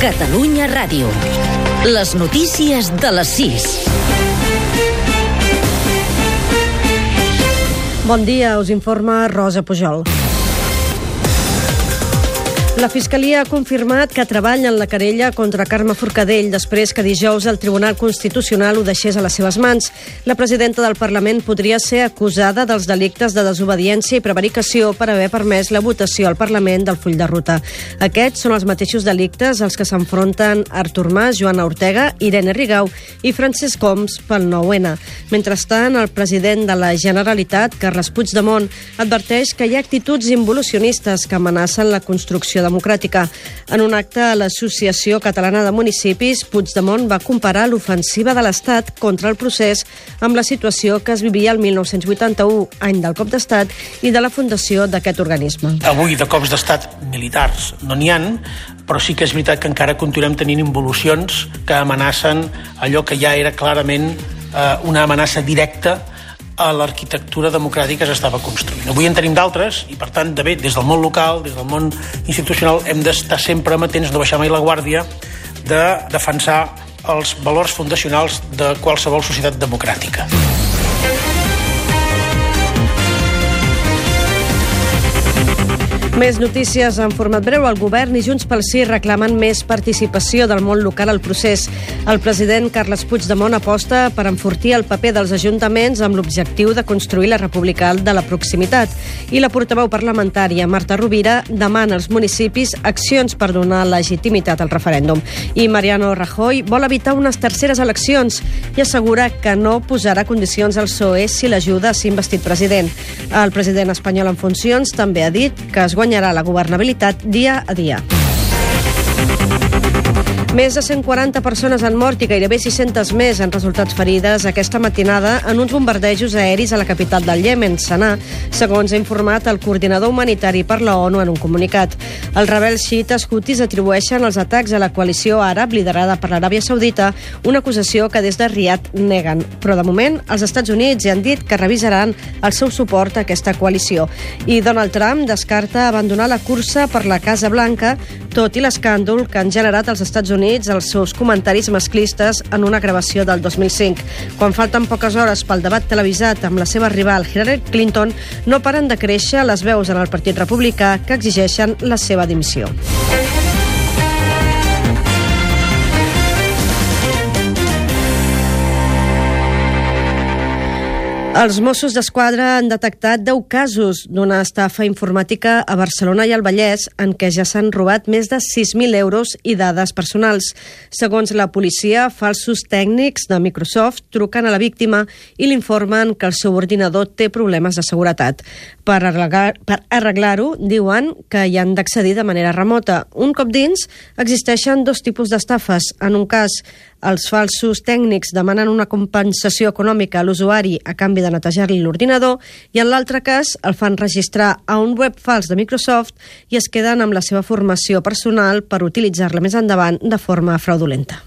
Catalunya Ràdio. Les notícies de les 6. Bon dia, us informa Rosa Pujol. La Fiscalia ha confirmat que treballa en la querella contra Carme Forcadell després que dijous el Tribunal Constitucional ho deixés a les seves mans. La presidenta del Parlament podria ser acusada dels delictes de desobediència i prevaricació per haver permès la votació al Parlament del full de ruta. Aquests són els mateixos delictes als que s'enfronten Artur Mas, Joana Ortega, Irene Rigau i Francesc Homs pel 9-N. Mentrestant, el president de la Generalitat, Carles Puigdemont, adverteix que hi ha actituds involucionistes que amenacen la construcció democràtica. En un acte a l'Associació Catalana de Municipis, Puigdemont va comparar l'ofensiva de l'Estat contra el procés amb la situació que es vivia el 1981, any del cop d'Estat i de la fundació d'aquest organisme. Avui de cops d'estat militars no n'hi han, però sí que és veritat que encara continuem tenint involucions que amenacen allò que ja era clarament eh, una amenaça directa l'arquitectura democràtica s'estava construint. Avui en tenim d'altres i, per tant, de bé, des del món local, des del món institucional, hem d'estar sempre amatents, no baixar mai la guàrdia, de defensar els valors fundacionals de qualsevol societat democràtica. Més notícies en format breu. El govern i Junts pel Sí reclamen més participació del món local al procés. El president Carles Puigdemont aposta per enfortir el paper dels ajuntaments amb l'objectiu de construir la república de la proximitat. I la portaveu parlamentària, Marta Rovira, demana als municipis accions per donar legitimitat al referèndum. I Mariano Rajoy vol evitar unes terceres eleccions i assegura que no posarà condicions al PSOE si l'ajuda a ser investit president. El president espanyol en funcions també ha dit que es guanyarà la governabilitat dia a dia. Més de 140 persones han mort i gairebé 600 més han resultat ferides aquesta matinada en uns bombardejos aeris a la capital del Iemen, Sanà, segons ha informat el coordinador humanitari per la ONU en un comunicat. Els rebels xiites hutis atribueixen els atacs a la coalició àrab liderada per l'Aràbia Saudita, una acusació que des de Riyadh neguen. Però de moment els Estats Units ja han dit que revisaran el seu suport a aquesta coalició. I Donald Trump descarta abandonar la cursa per la Casa Blanca, tot i l'escàndol que han generat els Estats Units Units els seus comentaris masclistes en una gravació del 2005. Quan falten poques hores pel debat televisat amb la seva rival Hillary Clinton, no paren de créixer les veus en el Partit Republicà que exigeixen la seva dimissió. Els Mossos d'Esquadra han detectat 10 casos d'una estafa informàtica a Barcelona i al Vallès en què ja s'han robat més de 6.000 euros i dades personals. Segons la policia, falsos tècnics de Microsoft truquen a la víctima i l'informen que el seu ordinador té problemes de seguretat. Per arreglar-ho, per arreglar diuen que hi han d'accedir de manera remota. Un cop dins, existeixen dos tipus d'estafes. En un cas, els falsos tècnics demanen una compensació econòmica a l'usuari a canvi de netejar-li l'ordinador i en l'altre cas el fan registrar a un web fals de Microsoft i es queden amb la seva formació personal per utilitzar-la més endavant de forma fraudulenta.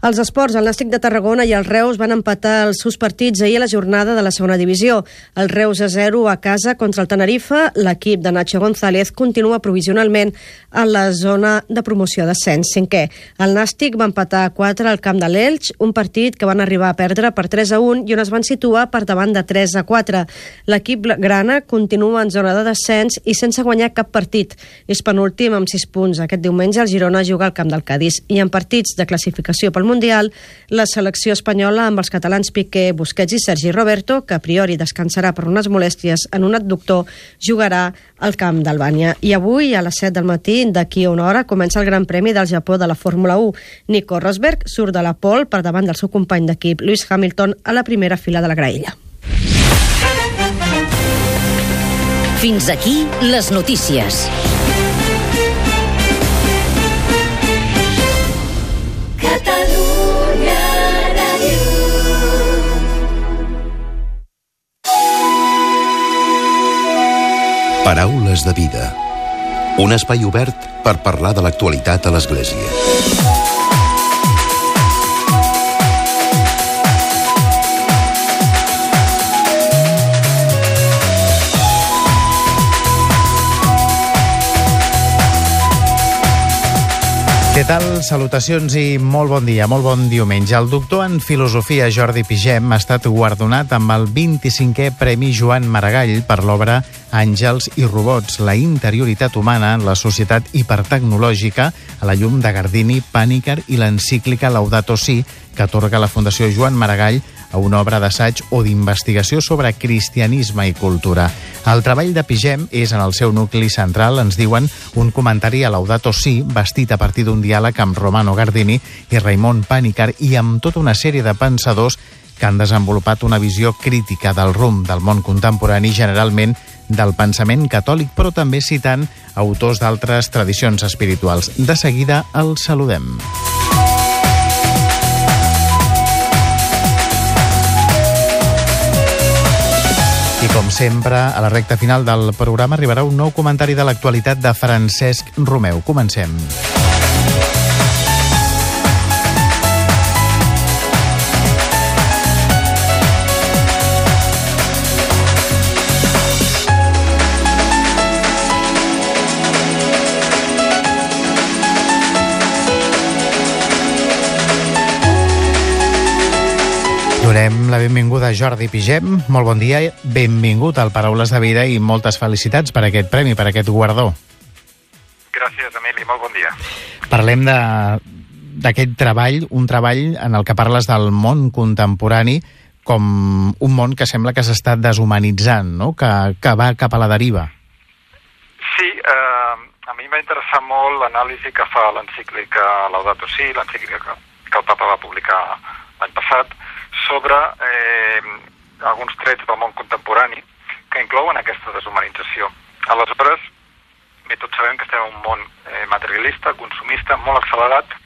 Els esports, el Nàstic de Tarragona i el Reus van empatar els seus partits ahir a la jornada de la segona divisió. El Reus a 0 a casa contra el Tenerife. L'equip de Nacho González continua provisionalment a la zona de promoció d'ascens cinquè. El Nàstic va empatar a 4 al camp de l'Elx, un partit que van arribar a perdre per 3 a 1 i on es van situar per davant de 3 a 4. L'equip grana continua en zona de descens i sense guanyar cap partit. És penúltim amb 6 punts. Aquest diumenge el Girona juga al camp del Cádiz i en partits de classificació pel Mundial, la selecció espanyola amb els catalans Piqué, Busquets i Sergi Roberto, que a priori descansarà per unes molèsties en un adductor, jugarà al camp d'Albània. I avui, a les 7 del matí, d'aquí a una hora, comença el Gran Premi del Japó de la Fórmula 1. Nico Rosberg surt de la pol per davant del seu company d'equip, Lewis Hamilton, a la primera fila de la graella. Fins aquí les notícies. Paraules de vida. Un espai obert per parlar de l'actualitat a l'Església. Què tal? Salutacions i molt bon dia, molt bon diumenge. El doctor en filosofia Jordi Pigem ha estat guardonat amb el 25è Premi Joan Maragall per l'obra Àngels i robots, la interioritat humana en la societat hipertecnològica a la llum de Gardini, Pàniker i l'encíclica Laudato Si, que atorga la Fundació Joan Maragall a una obra d'assaig o d'investigació sobre cristianisme i cultura. El treball de Pigem és, en el seu nucli central, ens diuen, un comentari a Laudato Si, vestit a partir d'un diàleg amb Romano Gardini i Raimon Pànicar i amb tota una sèrie de pensadors que han desenvolupat una visió crítica del rumb del món contemporani, generalment del pensament catòlic, però també citant autors d'altres tradicions espirituals. De seguida el saludem. I com sempre, a la recta final del programa arribarà un nou comentari de l'actualitat de Francesc Romeu. Comencem. Donem la benvinguda a Jordi Pigem. Molt bon dia, benvingut al Paraules de Vida i moltes felicitats per aquest premi, per aquest guardó. Gràcies, Emili, molt bon dia. Parlem de d'aquest treball, un treball en el que parles del món contemporani com un món que sembla que s'està deshumanitzant, no? que, que va cap a la deriva. Sí, eh, a mi m'ha interessat molt l'anàlisi que fa l'encíclica Laudato Si, l'encíclica que, que el papa va publicar l'any passat, sobre eh, alguns trets del món contemporani que inclouen aquesta deshumanització. Aleshores, bé, tots sabem que estem en un món eh, materialista, consumista, molt accelerat,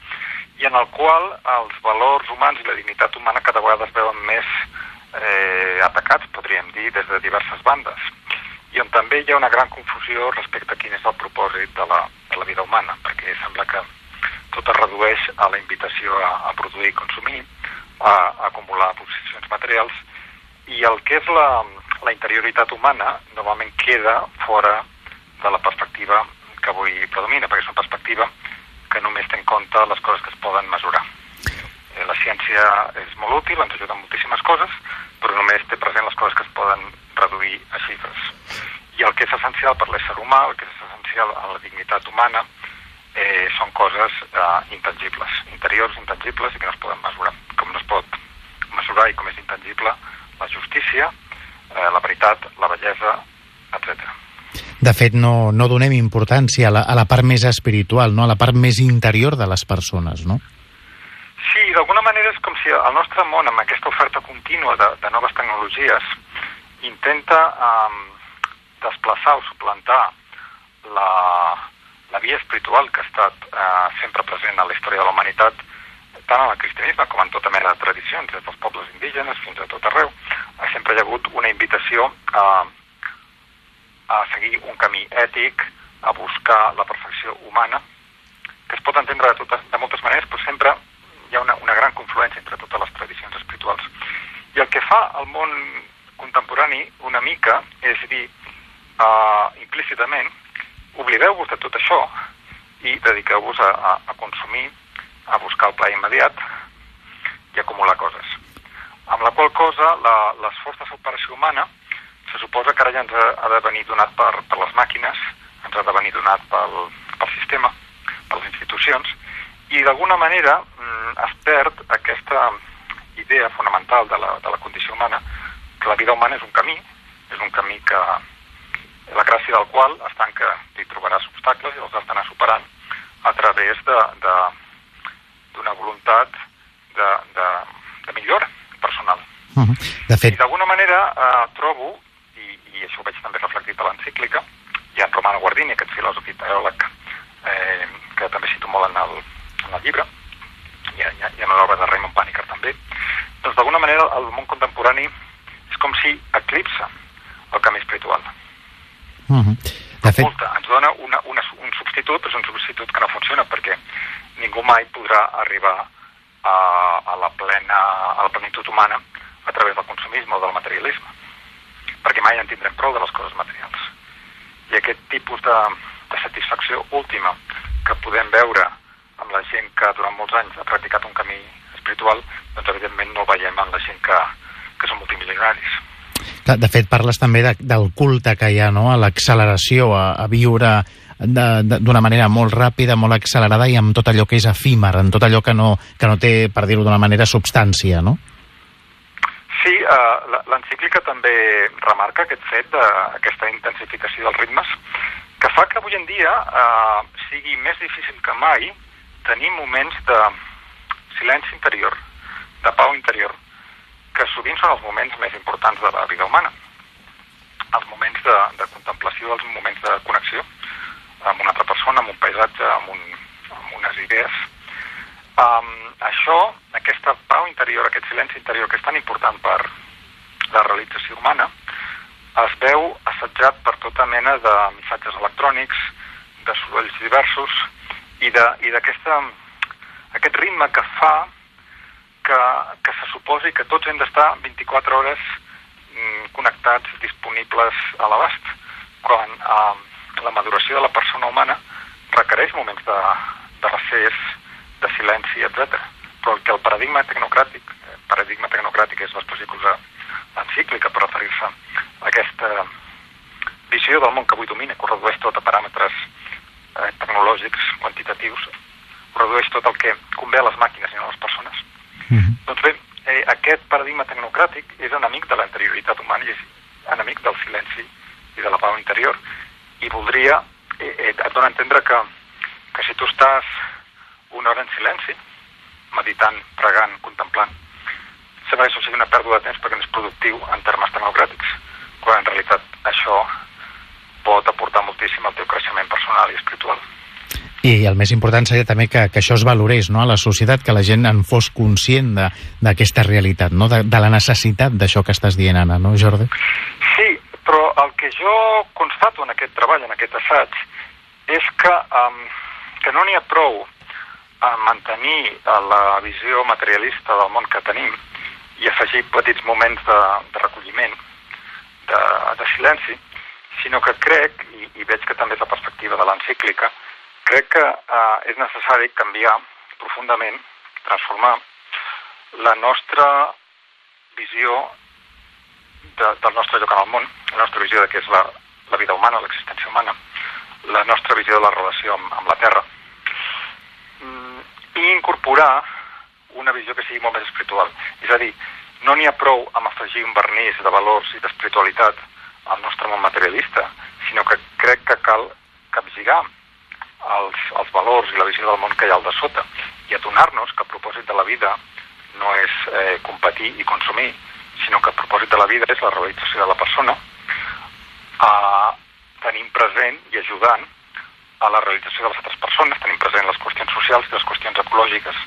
i en el qual els valors humans i la dignitat humana cada vegada es veuen més eh, atacats, podríem dir, des de diverses bandes. I on també hi ha una gran confusió respecte a quin és el propòsit de la, de la vida humana, perquè sembla que tot es redueix a la invitació a, a produir i consumir, a, acumular posicions materials, i el que és la, la interioritat humana normalment queda fora de la perspectiva que avui predomina, perquè és una perspectiva que només té en compte les coses que es poden mesurar. Eh, la ciència és molt útil, ens ajuda en moltíssimes coses, però només té present les coses que es poden reduir a xifres. I el que és essencial per l'ésser humà, el que és essencial a la dignitat humana, eh, són coses eh, intangibles, interiors, intangibles i que no es poden mesurar. Com no es pot mesurar i com és intangible la justícia, eh, la veritat, la bellesa, etc. De fet, no, no donem importància a la, a la part més espiritual, no? a la part més interior de les persones, no? Sí, d'alguna manera és com si el nostre món, amb aquesta oferta contínua de, de noves tecnologies, intenta um, desplaçar o suplantar la, la via espiritual que ha estat uh, sempre present a la història de la humanitat, tant en el cristianisme com en tota mena de tradicions, des dels pobles indígenes fins a tot arreu. Uh, sempre hi ha hagut una invitació a, a seguir un camí ètic, a buscar la perfecció humana, que es pot entendre de, totes, de moltes maneres, però sempre hi ha una, una gran confluència entre totes les tradicions espirituals. I el que fa el món contemporani una mica és dir, uh, implícitament, oblideu-vos de tot això i dediqueu-vos a, a, a consumir, a buscar el pla immediat i acumular coses. Amb la qual cosa, l'esforç de superació humana se suposa que ara ja ens ha, ha de venir donat per, per les màquines, ens ha de venir donat pel, pel sistema, per les institucions, i d'alguna manera mm, es perd aquesta idea fonamental de la, de la condició humana, que la vida humana és un camí, és un camí que la gràcia del qual està en que hi trobaràs obstacles i els has d'anar superant a través d'una voluntat de, de, de millora personal. Uh -huh. De fet... I d'alguna manera eh, trobo, i, i això ho veig també reflectit a l'encíclica, i en Romano Guardini, aquest filòsof i teòleg eh, que també cito molt en el, en el llibre, i, i, i en l'obra de Raymond Paniker també, doncs d'alguna manera el món contemporani és com si eclipsa el camí espiritual. Uh -huh. De fet... Oculta, ens dona una, una, un substitut, però és un substitut que no funciona perquè ningú mai podrà arribar a, a la plena, a la plenitud humana a través del consumisme o del materialisme, perquè mai en tindrem prou de les coses materials. I aquest tipus de, de satisfacció última que podem veure amb la gent que durant molts anys ha practicat un camí espiritual, doncs evidentment no veiem en la gent que, que són multimilionaris. De fet, parles també de, del culte que hi ha, no?, a l'acceleració, a, a viure d'una manera molt ràpida, molt accelerada i amb tot allò que és efímer, en tot allò que no, que no té, per dir-ho d'una manera, substància, no? Sí, uh, l'encíclica també remarca aquest fet d'aquesta intensificació dels ritmes, que fa que avui en dia uh, sigui més difícil que mai tenir moments de silenci interior, de pau interior, que sovint són els moments més importants de la vida humana. Els moments de, de contemplació, els moments de connexió amb una altra persona, amb un paisatge, amb, un, amb unes idees. Um, això, aquesta pau interior, aquest silenci interior que és tan important per la realització humana, es veu assetjat per tota mena de missatges electrònics, de sorolls diversos i d'aquest aquest ritme que fa que, que se suposi que tots hem d'estar 24 hores mm, connectats, disponibles a l'abast, quan eh, la maduració de la persona humana requereix moments de, de recés, de silenci, etc. Però el que el paradigma tecnocràtic, el paradigma tecnocràtic és que usa l'encíclica per referir-se a aquesta visió del món que avui domina, que ho redueix tot a paràmetres eh, tecnològics, quantitatius, ho redueix tot el que convé a les màquines i no a les persones. Mm -hmm. Doncs bé, eh, aquest paradigma tecnocràtic és enemic de l'anterioritat humana i és enemic del silenci i de la pau interior i voldria, eh, eh, et dona a entendre que, que si tu estàs una hora en silenci, meditant, pregant, contemplant, sembla que això sigui una pèrdua de temps perquè no és productiu en termes tecnocràtics, quan en realitat això pot aportar moltíssim al teu creixement personal i espiritual. I el més important seria també que, que això es valorés no? a la societat, que la gent en fos conscient d'aquesta realitat, no? de, de la necessitat d'això que estàs dient, Anna, no, Jordi? Sí, però el que jo constato en aquest treball, en aquest assaig, és que, um, que no n'hi ha prou a mantenir la visió materialista del món que tenim i afegir petits moments de, de recolliment, de, de silenci, sinó que crec, i, i veig que també és la perspectiva de l'encíclica, crec que uh, és necessari canviar profundament, transformar la nostra visió de, del nostre lloc en el món, la nostra visió de què és la, la vida humana, l'existència humana, la nostra visió de la relació amb, amb la Terra, mm, i incorporar una visió que sigui molt més espiritual. És a dir, no n'hi ha prou amb afegir un vernís de valors i d'espiritualitat al nostre món materialista, sinó que crec que cal capgirar els, els valors i la visió del món que hi ha al de sota i adonar-nos que el propòsit de la vida no és eh, competir i consumir, sinó que el propòsit de la vida és la realització de la persona, eh, tenim present i ajudant a la realització de les altres persones, tenim present les qüestions socials i les qüestions ecològiques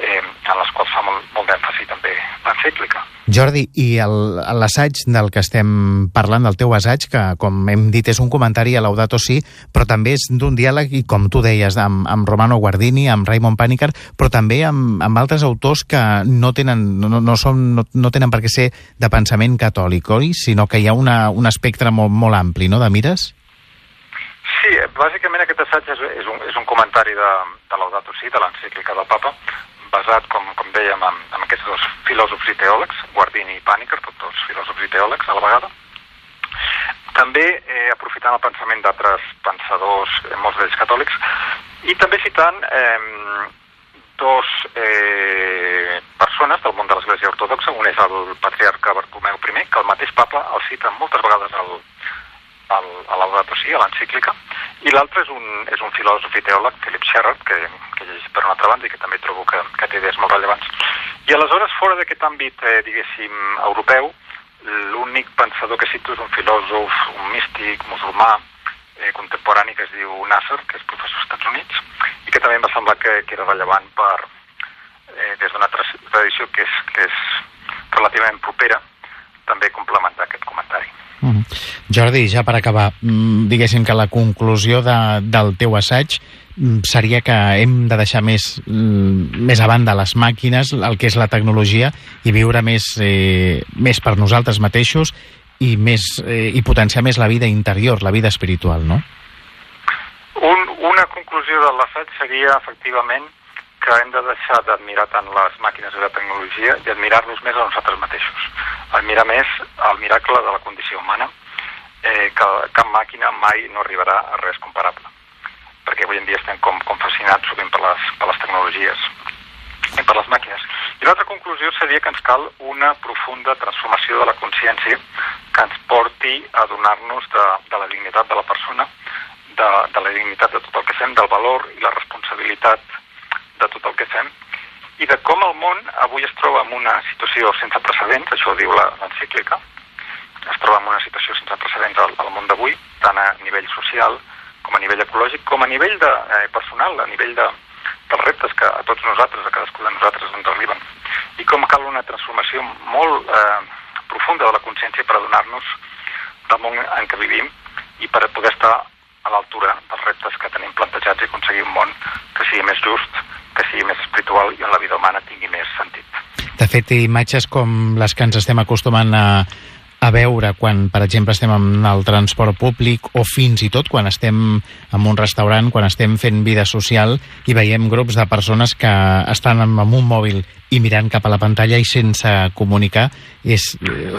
eh, en les quals fa molt, molt d'èmfasi també l'encíclica. Jordi, i l'assaig del que estem parlant, del teu assaig, que com hem dit és un comentari a Laudato Si, però també és d'un diàleg, i com tu deies, amb, amb Romano Guardini, amb Raymond Paniker, però també amb, amb altres autors que no tenen, no, no, són, no, no tenen per què ser de pensament catòlic, oi? Sinó que hi ha una, un espectre molt, molt ampli, no?, de mires? Sí, bàsicament aquest assaig és, és, un, és un comentari de, de Laudato Si, de l'encíclica del papa, basat, com, com dèiem, en, en aquests dos filòsofs i teòlegs, Guardini i Pàniker, tots dos filòsofs i teòlegs a la vegada. També eh, aprofitant el pensament d'altres pensadors, eh, molts d'ells catòlics, i també citant eh, dos eh, persones del món de l'Església Ortodoxa, un és el patriarca Bartomeu I, que el mateix papa el cita moltes vegades al, al, a Laudato Si, a l'encíclica, i l'altre és, un, és un filòsof i teòleg, Philip Sherrod, que, que llegeix per una altra banda i que també trobo que, que té idees molt rellevants. I aleshores, fora d'aquest àmbit, eh, diguéssim, europeu, l'únic pensador que cito és un filòsof, un místic musulmà, eh, contemporani que es diu Nasser, que és professor als Estats Units, i que també em va semblar que, que era rellevant per, eh, des d'una tradició que és, que és relativament propera, també complementar aquest comentari. Mm -hmm. Jordi, ja per acabar, mm, diguéssim que la conclusió de, del teu assaig mm, seria que hem de deixar més, mm, més a banda les màquines, el que és la tecnologia, i viure més, eh, més per nosaltres mateixos i, més, eh, i potenciar més la vida interior, la vida espiritual, no? Un, una conclusió de l'assaig seria, efectivament, que hem de deixar d'admirar tant les màquines i la tecnologia i admirar-nos més a nosaltres mateixos. Admirar més el miracle de la condició humana, eh, que cap màquina mai no arribarà a res comparable. Perquè avui en dia estem com, com fascinats sovint per les, per les tecnologies i per les màquines. I l'altra conclusió seria que ens cal una profunda transformació de la consciència que ens porti a donar-nos de, de la dignitat de la persona, de, de la dignitat de tot el que fem, del valor i la responsabilitat de tot el que fem i de com el món avui es troba en una situació sense precedents, això ho diu l'encíclica, es troba en una situació sense precedents al, al món d'avui, tant a nivell social com a nivell ecològic, com a nivell de, eh, personal, a nivell de, dels reptes que a tots nosaltres, a cadascú de nosaltres ens arriben. I com cal una transformació molt eh, profunda de la consciència per adonar-nos del món en què vivim i per poder estar a l'altura dels reptes que tenim plantejats i aconseguir un món que sigui més just, que sigui més espiritual i on la vida humana tingui més sentit. De fet, imatges com les que ens estem acostumant a, a veure quan, per exemple, estem en el transport públic o fins i tot quan estem en un restaurant, quan estem fent vida social i veiem grups de persones que estan amb, un mòbil i mirant cap a la pantalla i sense comunicar, és,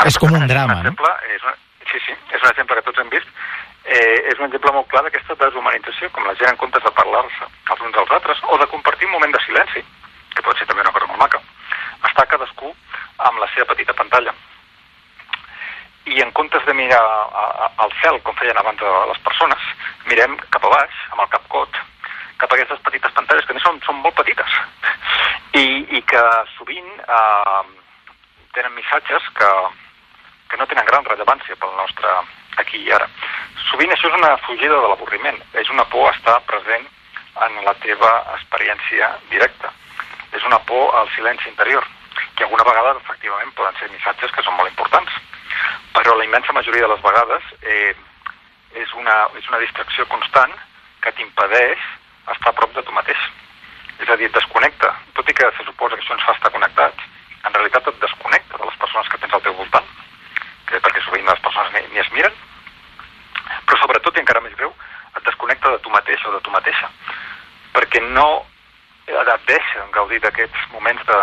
és com un drama, un exemple, no? És un, sí, sí, és un exemple que tots hem vist eh, és un exemple molt clar d'aquesta deshumanització, com la gent en comptes de parlar-se els uns als altres, o de compartir un moment de silenci, que pot ser també una cosa molt maca, està cadascú amb la seva petita pantalla. I en comptes de mirar al cel, com feien abans les persones, mirem cap a baix, amb el cap cot, cap a aquestes petites pantalles, que són, són molt petites, i, i que sovint eh, tenen missatges que, que no tenen gran rellevància pel nostre aquí i ara. Sovint això és una fugida de l'avorriment, és una por a estar present en la teva experiència directa. És una por al silenci interior, que alguna vegada efectivament poden ser missatges que són molt importants, però la immensa majoria de les vegades eh, és, una, és una distracció constant que t'impedeix estar a prop de tu mateix. És a dir, et desconnecta. Tot i que se suposa que això ens fa estar connectats, en realitat et desconnecta de les persones que tens al teu voltant, que perquè sovint les persones ni, ni es miren, però sobretot, i encara més greu, et desconnecta de tu mateix o de tu mateixa, perquè no et deixa gaudir d'aquests moments de,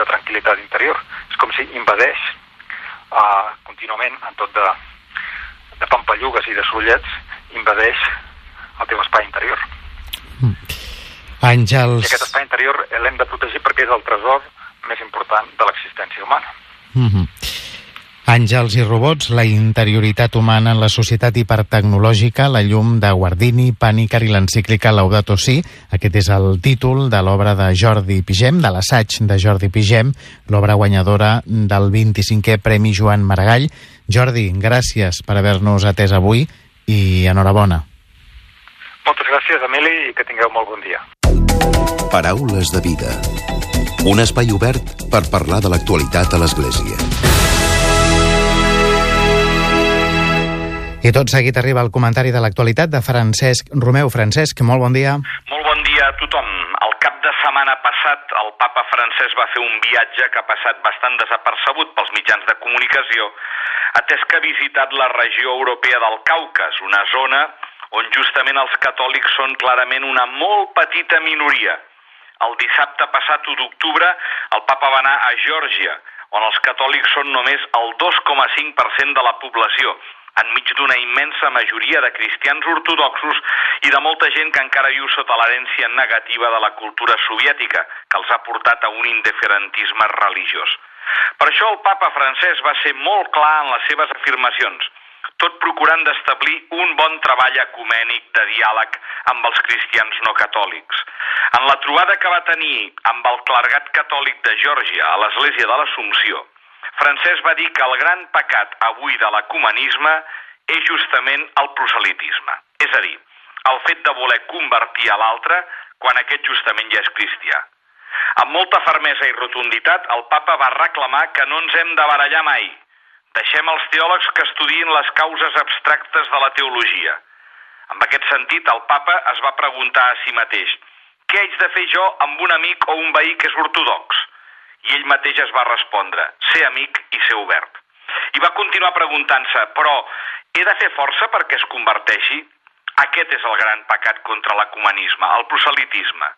de tranquil·litat interior. És com si invadeix uh, contínuament, en tot de, de pampallugues i de sollets, invadeix el teu espai interior. Mm. Àngels... I aquest espai interior l'hem de protegir perquè és el tresor més important de l'existència humana. Mm -hmm. Àngels i robots, la interioritat humana en la societat hipertecnològica, la llum de Guardini, Pànicar i l'encíclica Laudato Si. Aquest és el títol de l'obra de Jordi Pigem, de l'assaig de Jordi Pigem, l'obra guanyadora del 25è Premi Joan Maragall. Jordi, gràcies per haver-nos atès avui i enhorabona. Moltes gràcies, Emili, i que tingueu molt bon dia. Paraules de vida. Un espai obert per parlar de l'actualitat a l'Església. I tot seguit arriba el comentari de l'actualitat de Francesc Romeu. Francesc, molt bon dia. Molt bon dia a tothom. El cap de setmana passat el papa francès va fer un viatge que ha passat bastant desapercebut pels mitjans de comunicació, atès que ha visitat la regió europea del Caucas, una zona on justament els catòlics són clarament una molt petita minoria. El dissabte passat, 1 d'octubre, el papa va anar a Geòrgia, on els catòlics són només el 2,5% de la població, enmig d'una immensa majoria de cristians ortodoxos i de molta gent que encara viu sota l'herència negativa de la cultura soviètica, que els ha portat a un indiferentisme religiós. Per això el papa francès va ser molt clar en les seves afirmacions, tot procurant d'establir un bon treball ecumènic de diàleg amb els cristians no catòlics. En la trobada que va tenir amb el clergat catòlic de Geòrgia a l'església de l'Assumpció, Francesc va dir que el gran pecat avui de l'ecumenisme és justament el proselitisme, és a dir, el fet de voler convertir a l'altre quan aquest justament ja és cristià. Amb molta fermesa i rotunditat, el papa va reclamar que no ens hem de barallar mai. Deixem els teòlegs que estudien les causes abstractes de la teologia. En aquest sentit, el papa es va preguntar a si mateix què haig de fer jo amb un amic o un veí que és ortodox? I ell mateix es va respondre, ser amic i ser obert. I va continuar preguntant-se, però he de fer força perquè es converteixi? Aquest és el gran pecat contra l'ecumenisme, el proselitisme.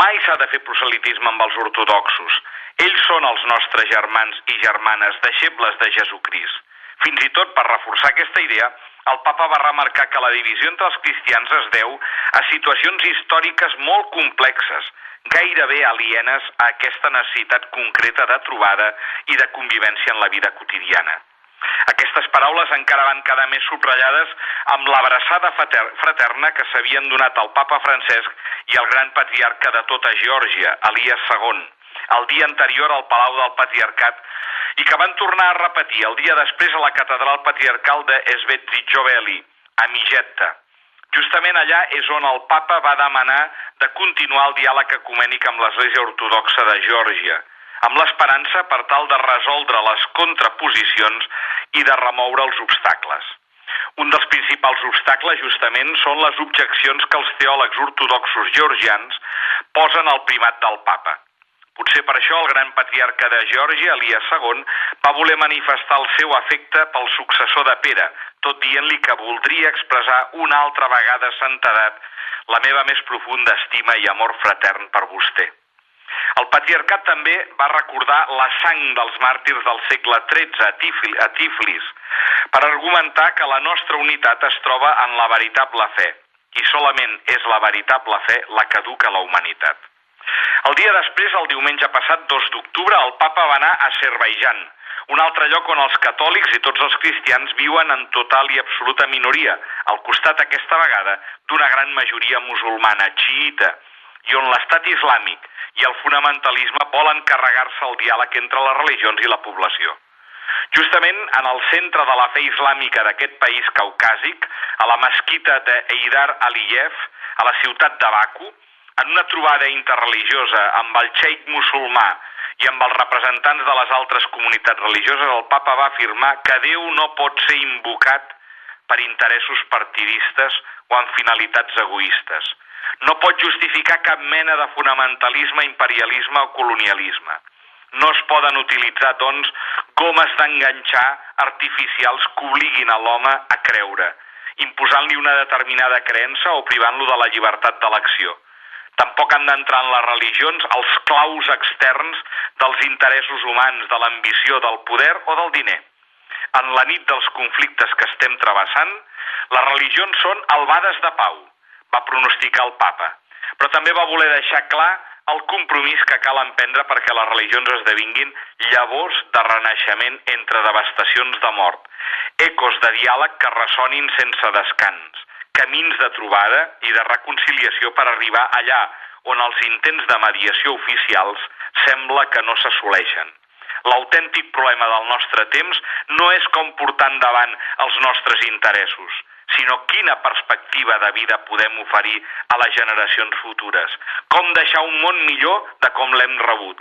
Mai s'ha de fer proselitisme amb els ortodoxos. Ells són els nostres germans i germanes, deixebles de Jesucrist. Fins i tot, per reforçar aquesta idea, el papa va remarcar que la divisió entre els cristians es deu a situacions històriques molt complexes, gairebé alienes a aquesta necessitat concreta de trobada i de convivència en la vida quotidiana. Aquestes paraules encara van quedar més subratllades amb l'abraçada fraterna que s'havien donat al papa Francesc i el gran patriarca de tota Geòrgia, Elias II, el dia anterior al Palau del Patriarcat i que van tornar a repetir el dia després a la catedral patriarcal de Svetlitjoveli, a Mijetta. Justament allà és on el papa va demanar de continuar el diàleg ecumènic amb l'Església Ortodoxa de Geòrgia, amb l'esperança per tal de resoldre les contraposicions i de remoure els obstacles. Un dels principals obstacles, justament, són les objeccions que els teòlegs ortodoxos georgians posen al primat del papa. Potser per això el gran patriarca de Geòrgia, Elias II, va voler manifestar el seu afecte pel successor de Pere, tot dient-li que voldria expressar una altra vegada santedat la meva més profunda estima i amor fratern per vostè. El patriarcat també va recordar la sang dels màrtirs del segle XIII a Tiflis per argumentar que la nostra unitat es troba en la veritable fe i solament és la veritable fe la que educa la humanitat. El dia després, el diumenge passat, 2 d'octubre, el papa va anar a Azerbaijan, un altre lloc on els catòlics i tots els cristians viuen en total i absoluta minoria, al costat aquesta vegada d'una gran majoria musulmana, xiita, i on l'estat islàmic i el fonamentalisme volen carregar-se el diàleg entre les religions i la població. Justament en el centre de la fe islàmica d'aquest país caucàsic, a la mesquita d'Eidar Aliyev, a la ciutat de Baku, en una trobada interreligiosa amb el xeic musulmà i amb els representants de les altres comunitats religioses, el papa va afirmar que Déu no pot ser invocat per interessos partidistes o amb finalitats egoistes. No pot justificar cap mena de fonamentalisme, imperialisme o colonialisme. No es poden utilitzar, doncs, gomes d'enganxar artificials que obliguin a l'home a creure, imposant-li una determinada creença o privant-lo de la llibertat d'elecció. Tampoc han d'entrar en les religions els claus externs dels interessos humans, de l'ambició, del poder o del diner. En la nit dels conflictes que estem travessant, les religions són albades de pau, va pronosticar el papa, però també va voler deixar clar el compromís que cal emprendre perquè les religions esdevinguin llavors de renaixement entre devastacions de mort, ecos de diàleg que ressonin sense descans, camins de trobada i de reconciliació per arribar allà on els intents de mediació oficials sembla que no s'assoleixen. L'autèntic problema del nostre temps no és com portar endavant els nostres interessos, sinó quina perspectiva de vida podem oferir a les generacions futures, com deixar un món millor de com l'hem rebut.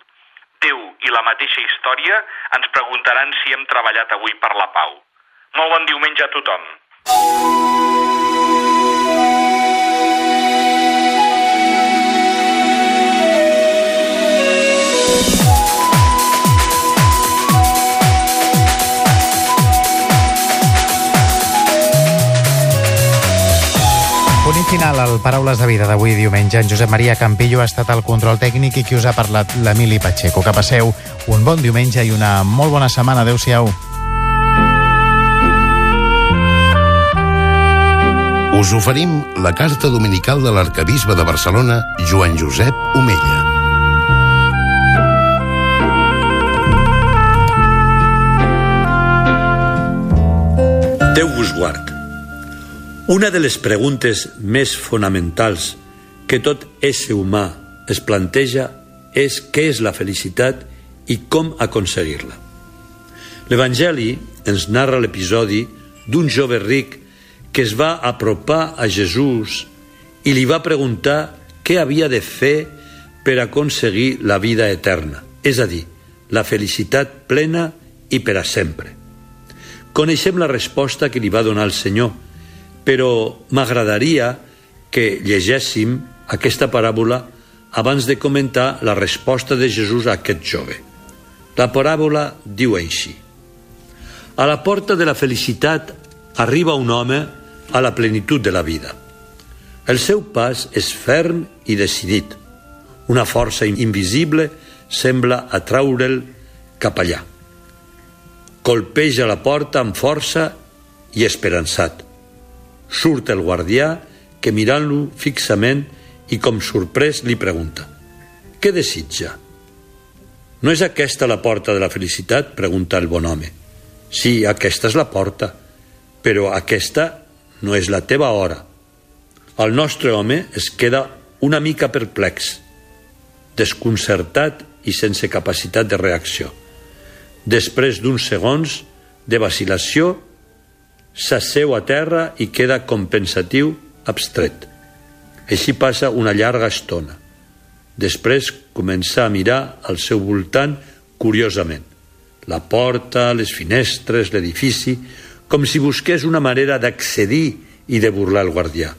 Déu i la mateixa història ens preguntaran si hem treballat avui per la pau. Molt bon diumenge a tothom. Final al Paraules de Vida d'avui diumenge. En Josep Maria Campillo ha estat el control tècnic i qui us ha parlat l'Emili Pacheco. Que passeu un bon diumenge i una molt bona setmana. Adéu-siau. Us oferim la carta dominical de l'arcabisbe de Barcelona, Joan Josep Omella. Déu vos guard. Una de les preguntes més fonamentals que tot ésser humà es planteja és què és la felicitat i com aconseguir-la. L'Evangeli ens narra l'episodi d'un jove ric que es va apropar a Jesús i li va preguntar què havia de fer per aconseguir la vida eterna, és a dir, la felicitat plena i per a sempre. Coneixem la resposta que li va donar el Senyor, però m'agradaria que llegéssim aquesta paràbola abans de comentar la resposta de Jesús a aquest jove. La paràbola diu així. A la porta de la felicitat arriba un home a la plenitud de la vida. El seu pas és ferm i decidit. Una força invisible sembla atraure'l cap allà. Colpeja la porta amb força i esperançat. Surt el guardià que mirant-lo fixament i com sorprès li pregunta «Què desitja?» «No és aquesta la porta de la felicitat?» pregunta el bon home. «Sí, aquesta és la porta, però aquesta no és la teva hora». El nostre home es queda una mica perplex, desconcertat i sense capacitat de reacció. Després d'uns segons de vacilació, s'asseu a terra i queda compensatiu, abstret. Així passa una llarga estona. Després comença a mirar al seu voltant curiosament. La porta, les finestres, l'edifici, com si busqués una manera d'accedir i de burlar el guardià.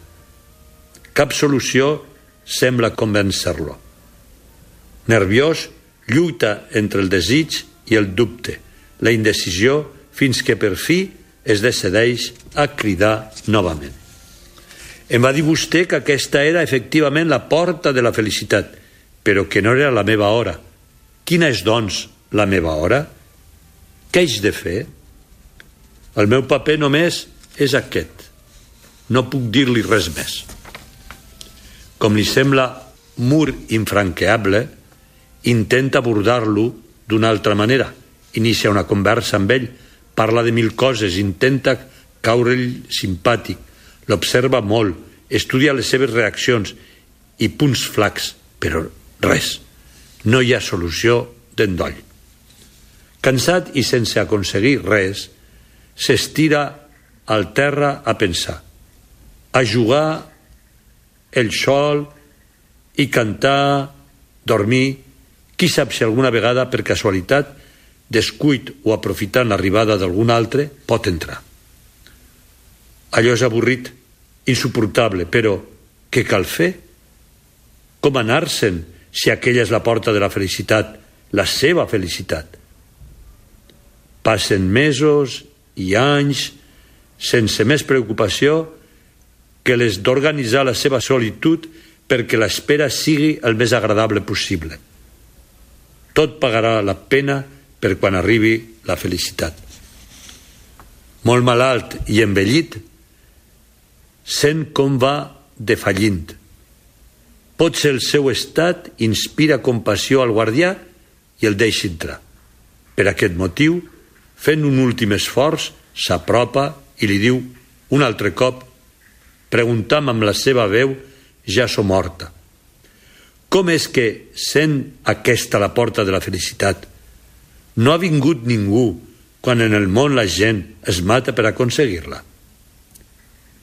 Cap solució sembla convèncer-lo. Nerviós, lluita entre el desig i el dubte, la indecisió, fins que per fi es decideix a cridar novament. Em va dir vostè que aquesta era efectivament la porta de la felicitat, però que no era la meva hora. Quina és, doncs, la meva hora? Què haig de fer? El meu paper només és aquest. No puc dir-li res més. Com li sembla mur infranqueable, intenta abordar-lo d'una altra manera. Inicia una conversa amb ell, parla de mil coses, intenta caure-ell simpàtic, l'observa molt, estudia les seves reaccions i punts flacs, però res. No hi ha solució d'endoll. Cansat i sense aconseguir res, s'estira al terra a pensar, a jugar el sol i cantar, dormir, qui sap si alguna vegada, per casualitat, descuit o aprofitant l'arribada d'algun altre, pot entrar. Allò és avorrit, insuportable, però què cal fer? Com anar-se'n si aquella és la porta de la felicitat, la seva felicitat? Passen mesos i anys sense més preocupació que les d'organitzar la seva solitud perquè l'espera sigui el més agradable possible. Tot pagarà la pena per quan arribi la felicitat. Molt malalt i envellit, sent com va defallint. Potser el seu estat inspira compassió al guardià i el deixa entrar. Per aquest motiu, fent un últim esforç, s'apropa i li diu un altre cop, preguntam amb la seva veu, ja som morta. Com és que, sent aquesta la porta de la felicitat, no ha vingut ningú quan en el món la gent es mata per aconseguir-la?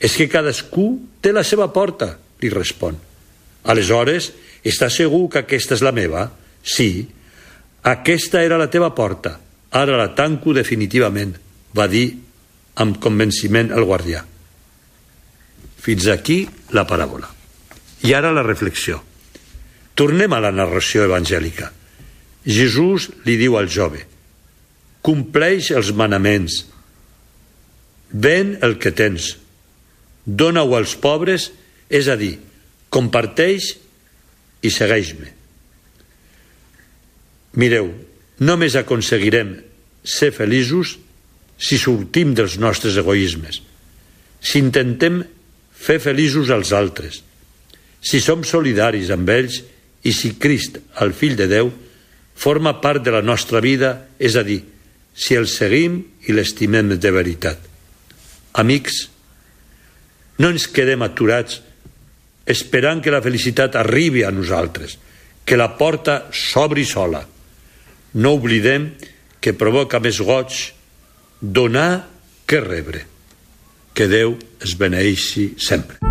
És que cadascú té la seva porta, li respon. Aleshores, està segur que aquesta és la meva? Sí, aquesta era la teva porta, ara la tanco definitivament, va dir amb convenciment el guardià. Fins aquí la paràbola. I ara la reflexió. Tornem a la narració evangèlica. Jesús li diu al jove, compleix els manaments, ven el que tens, dona-ho als pobres, és a dir, comparteix i segueix-me. Mireu, només aconseguirem ser feliços si sortim dels nostres egoismes, si intentem fer feliços als altres, si som solidaris amb ells i si Crist, el fill de Déu, forma part de la nostra vida, és a dir, si el seguim i l'estimem de veritat. Amics, no ens quedem aturats esperant que la felicitat arribi a nosaltres, que la porta s'obri sola. No oblidem que provoca més goig donar que rebre. Que Déu es beneixi sempre.